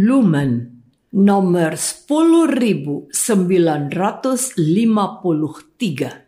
Lumen nomor 10953.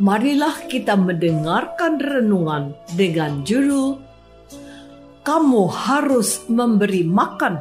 marilah kita mendengarkan renungan dengan judul "Kamu harus memberi makan".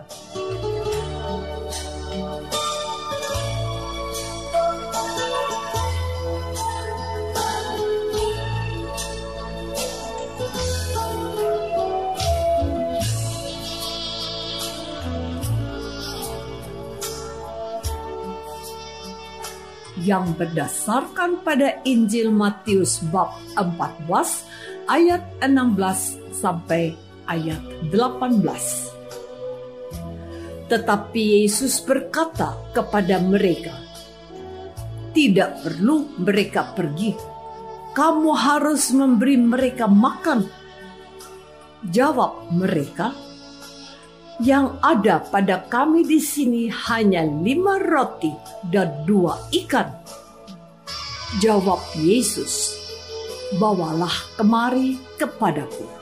Yang berdasarkan pada Injil Matius bab 14 ayat 16 sampai ayat 18. Tetapi Yesus berkata kepada mereka, "Tidak perlu mereka pergi. Kamu harus memberi mereka makan." Jawab mereka, yang ada pada kami di sini hanya lima roti dan dua ikan. Jawab Yesus, bawalah kemari kepadaku.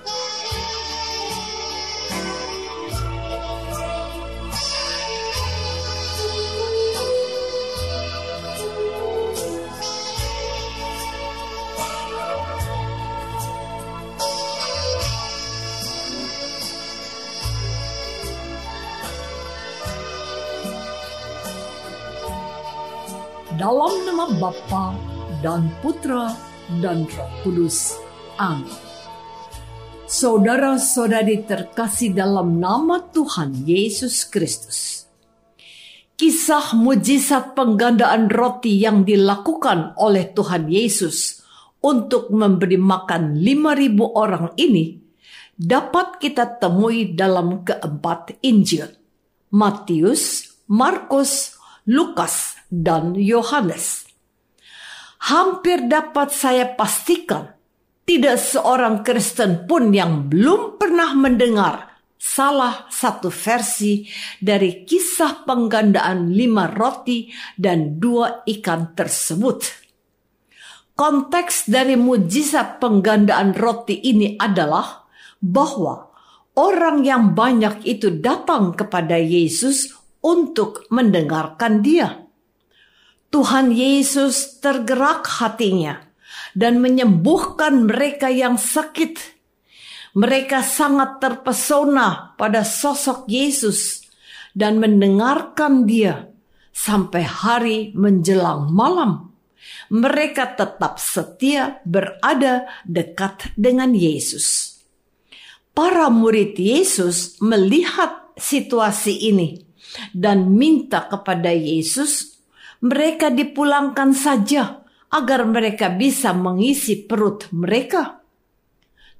Dalam nama Bapa dan Putra dan Roh Kudus. Amin. Saudara-saudari terkasih dalam nama Tuhan Yesus Kristus. Kisah mujizat penggandaan roti yang dilakukan oleh Tuhan Yesus untuk memberi makan 5000 orang ini dapat kita temui dalam keempat Injil. Matius, Markus, Lukas, dan Yohanes. Hampir dapat saya pastikan, tidak seorang Kristen pun yang belum pernah mendengar salah satu versi dari kisah penggandaan lima roti dan dua ikan tersebut. Konteks dari mujizat penggandaan roti ini adalah bahwa orang yang banyak itu datang kepada Yesus untuk mendengarkan Dia. Tuhan Yesus tergerak hatinya dan menyembuhkan mereka yang sakit. Mereka sangat terpesona pada sosok Yesus dan mendengarkan Dia sampai hari menjelang malam. Mereka tetap setia berada dekat dengan Yesus. Para murid Yesus melihat situasi ini dan minta kepada Yesus mereka dipulangkan saja agar mereka bisa mengisi perut mereka.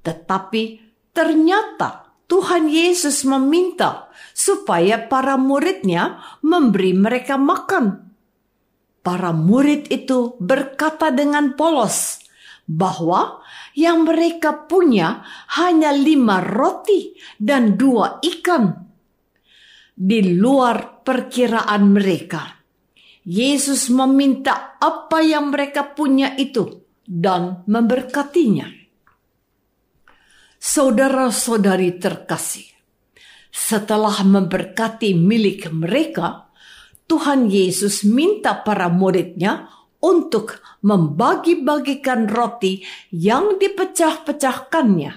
Tetapi ternyata Tuhan Yesus meminta supaya para muridnya memberi mereka makan. Para murid itu berkata dengan polos bahwa yang mereka punya hanya lima roti dan dua ikan. Di luar perkiraan mereka, Yesus meminta apa yang mereka punya itu dan memberkatinya. Saudara-saudari terkasih, setelah memberkati milik mereka, Tuhan Yesus minta para muridnya untuk membagi-bagikan roti yang dipecah-pecahkannya.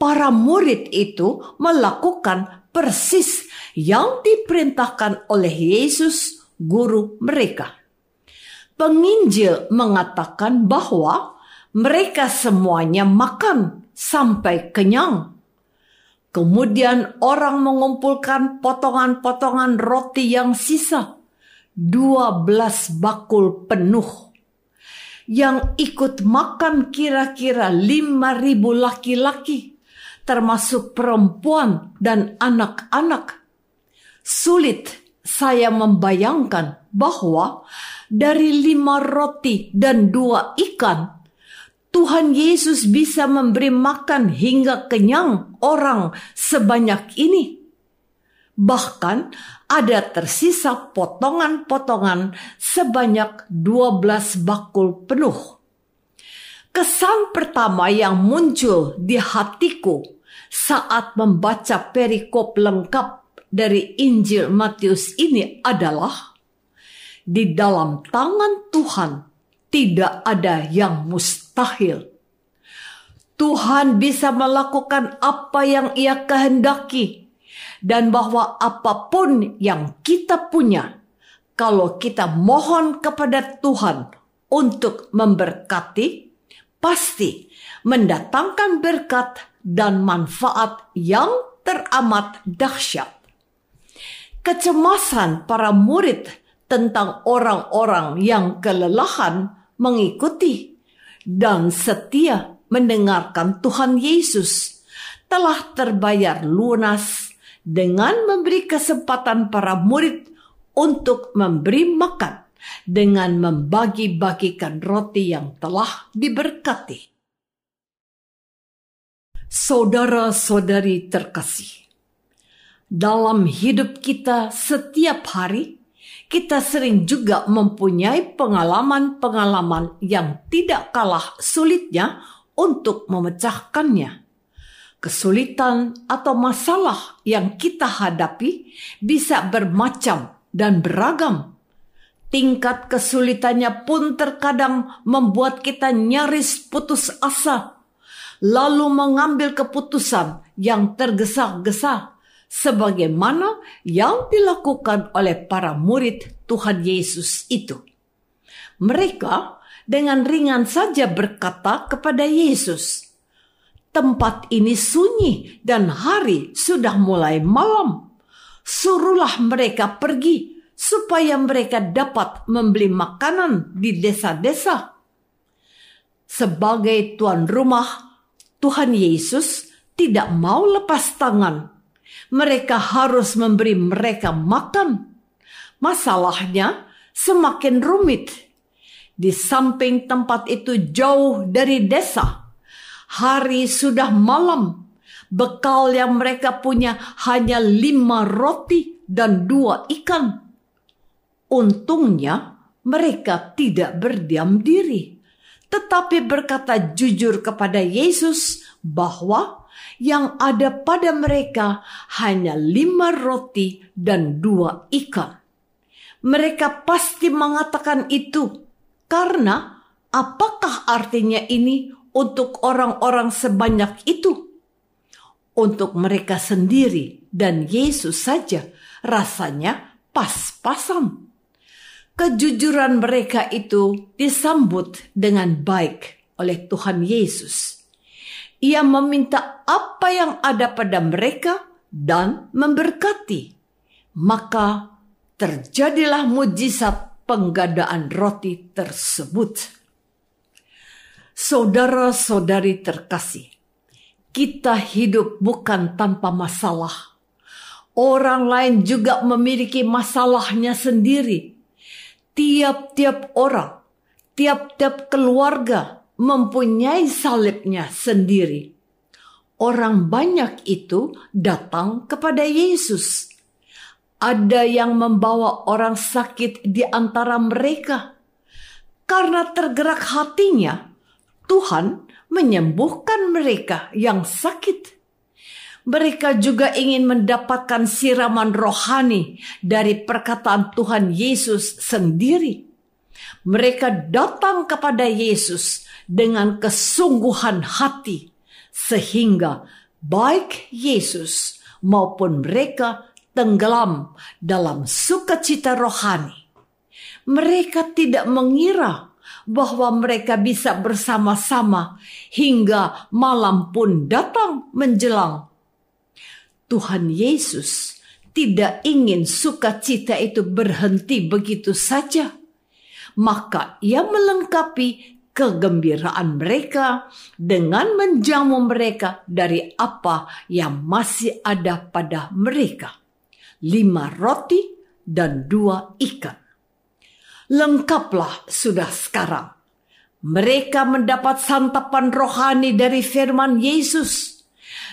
Para murid itu melakukan persis yang diperintahkan oleh Yesus, guru mereka. Penginjil mengatakan bahwa mereka semuanya makan sampai kenyang. Kemudian orang mengumpulkan potongan-potongan roti yang sisa 12 bakul penuh. Yang ikut makan kira-kira 5.000 laki-laki, termasuk perempuan dan anak-anak. Sulit saya membayangkan bahwa dari lima roti dan dua ikan, Tuhan Yesus bisa memberi makan hingga kenyang orang sebanyak ini. Bahkan ada tersisa potongan-potongan sebanyak 12 bakul penuh. Kesan pertama yang muncul di hatiku saat membaca perikop lengkap dari Injil Matius ini adalah di dalam tangan Tuhan tidak ada yang mustahil. Tuhan bisa melakukan apa yang Ia kehendaki dan bahwa apa pun yang kita punya, kalau kita mohon kepada Tuhan untuk memberkati, pasti mendatangkan berkat dan manfaat yang teramat dahsyat. Kecemasan para murid tentang orang-orang yang kelelahan mengikuti dan setia mendengarkan Tuhan Yesus telah terbayar lunas dengan memberi kesempatan para murid untuk memberi makan dengan membagi-bagikan roti yang telah diberkati. Saudara-saudari terkasih, dalam hidup kita setiap hari, kita sering juga mempunyai pengalaman-pengalaman yang tidak kalah sulitnya untuk memecahkannya kesulitan atau masalah yang kita hadapi bisa bermacam dan beragam. Tingkat kesulitannya pun terkadang membuat kita nyaris putus asa, lalu mengambil keputusan yang tergesa-gesa, sebagaimana yang dilakukan oleh para murid Tuhan Yesus itu. Mereka dengan ringan saja berkata kepada Yesus, Tempat ini sunyi dan hari sudah mulai malam. Suruhlah mereka pergi supaya mereka dapat membeli makanan di desa-desa. Sebagai tuan rumah, Tuhan Yesus tidak mau lepas tangan. Mereka harus memberi mereka makan. Masalahnya semakin rumit. Di samping tempat itu jauh dari desa Hari sudah malam. Bekal yang mereka punya hanya lima roti dan dua ikan. Untungnya mereka tidak berdiam diri, tetapi berkata jujur kepada Yesus bahwa yang ada pada mereka hanya lima roti dan dua ikan. Mereka pasti mengatakan itu karena apakah artinya ini untuk orang-orang sebanyak itu. Untuk mereka sendiri dan Yesus saja rasanya pas-pasan. Kejujuran mereka itu disambut dengan baik oleh Tuhan Yesus. Ia meminta apa yang ada pada mereka dan memberkati. Maka terjadilah mujizat penggadaan roti tersebut. Saudara-saudari terkasih, kita hidup bukan tanpa masalah. Orang lain juga memiliki masalahnya sendiri. Tiap-tiap orang, tiap-tiap keluarga mempunyai salibnya sendiri. Orang banyak itu datang kepada Yesus. Ada yang membawa orang sakit di antara mereka. Karena tergerak hatinya, Tuhan menyembuhkan mereka yang sakit. Mereka juga ingin mendapatkan siraman rohani dari perkataan Tuhan Yesus sendiri. Mereka datang kepada Yesus dengan kesungguhan hati, sehingga baik Yesus maupun mereka tenggelam dalam sukacita rohani. Mereka tidak mengira bahwa mereka bisa bersama-sama hingga malam pun datang menjelang Tuhan Yesus tidak ingin sukacita itu berhenti begitu saja. Maka ia melengkapi kegembiraan mereka dengan menjamu mereka dari apa yang masih ada pada mereka. Lima roti dan dua ikan. Lengkaplah sudah sekarang. Mereka mendapat santapan rohani dari firman Yesus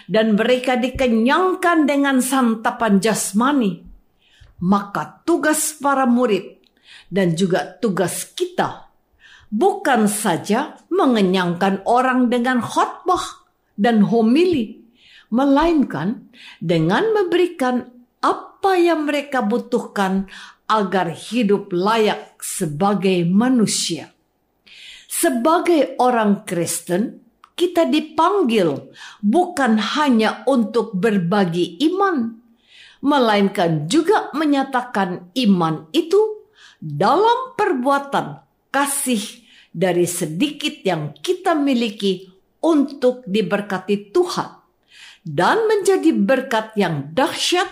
dan mereka dikenyangkan dengan santapan jasmani, maka tugas para murid dan juga tugas kita bukan saja mengenyangkan orang dengan khotbah dan homili, melainkan dengan memberikan apa yang mereka butuhkan agar hidup layak sebagai manusia. Sebagai orang Kristen, kita dipanggil bukan hanya untuk berbagi iman, melainkan juga menyatakan iman itu dalam perbuatan kasih dari sedikit yang kita miliki untuk diberkati Tuhan dan menjadi berkat yang dahsyat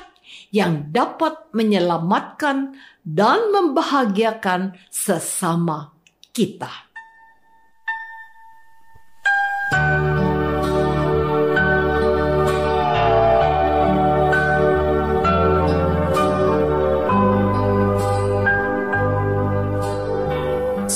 yang dapat menyelamatkan dan membahagiakan sesama kita.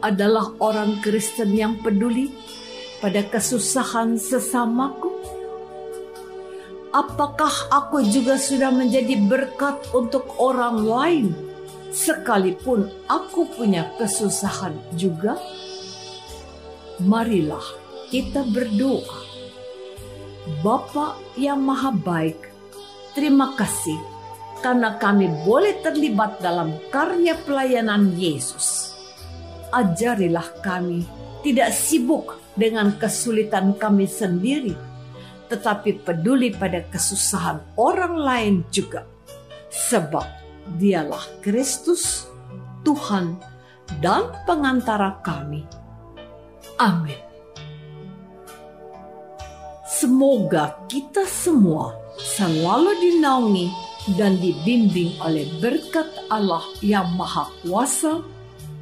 Adalah orang Kristen yang peduli pada kesusahan sesamaku? Apakah aku juga sudah menjadi berkat untuk orang lain, sekalipun aku punya kesusahan juga? Marilah kita berdoa. Bapa yang Maha Baik, terima kasih karena kami boleh terlibat dalam karya pelayanan Yesus. Ajarilah kami tidak sibuk dengan kesulitan kami sendiri, tetapi peduli pada kesusahan orang lain juga. Sebab dialah Kristus, Tuhan, dan pengantara kami. Amin. Semoga kita semua selalu dinaungi dan dibimbing oleh berkat Allah yang Maha Kuasa,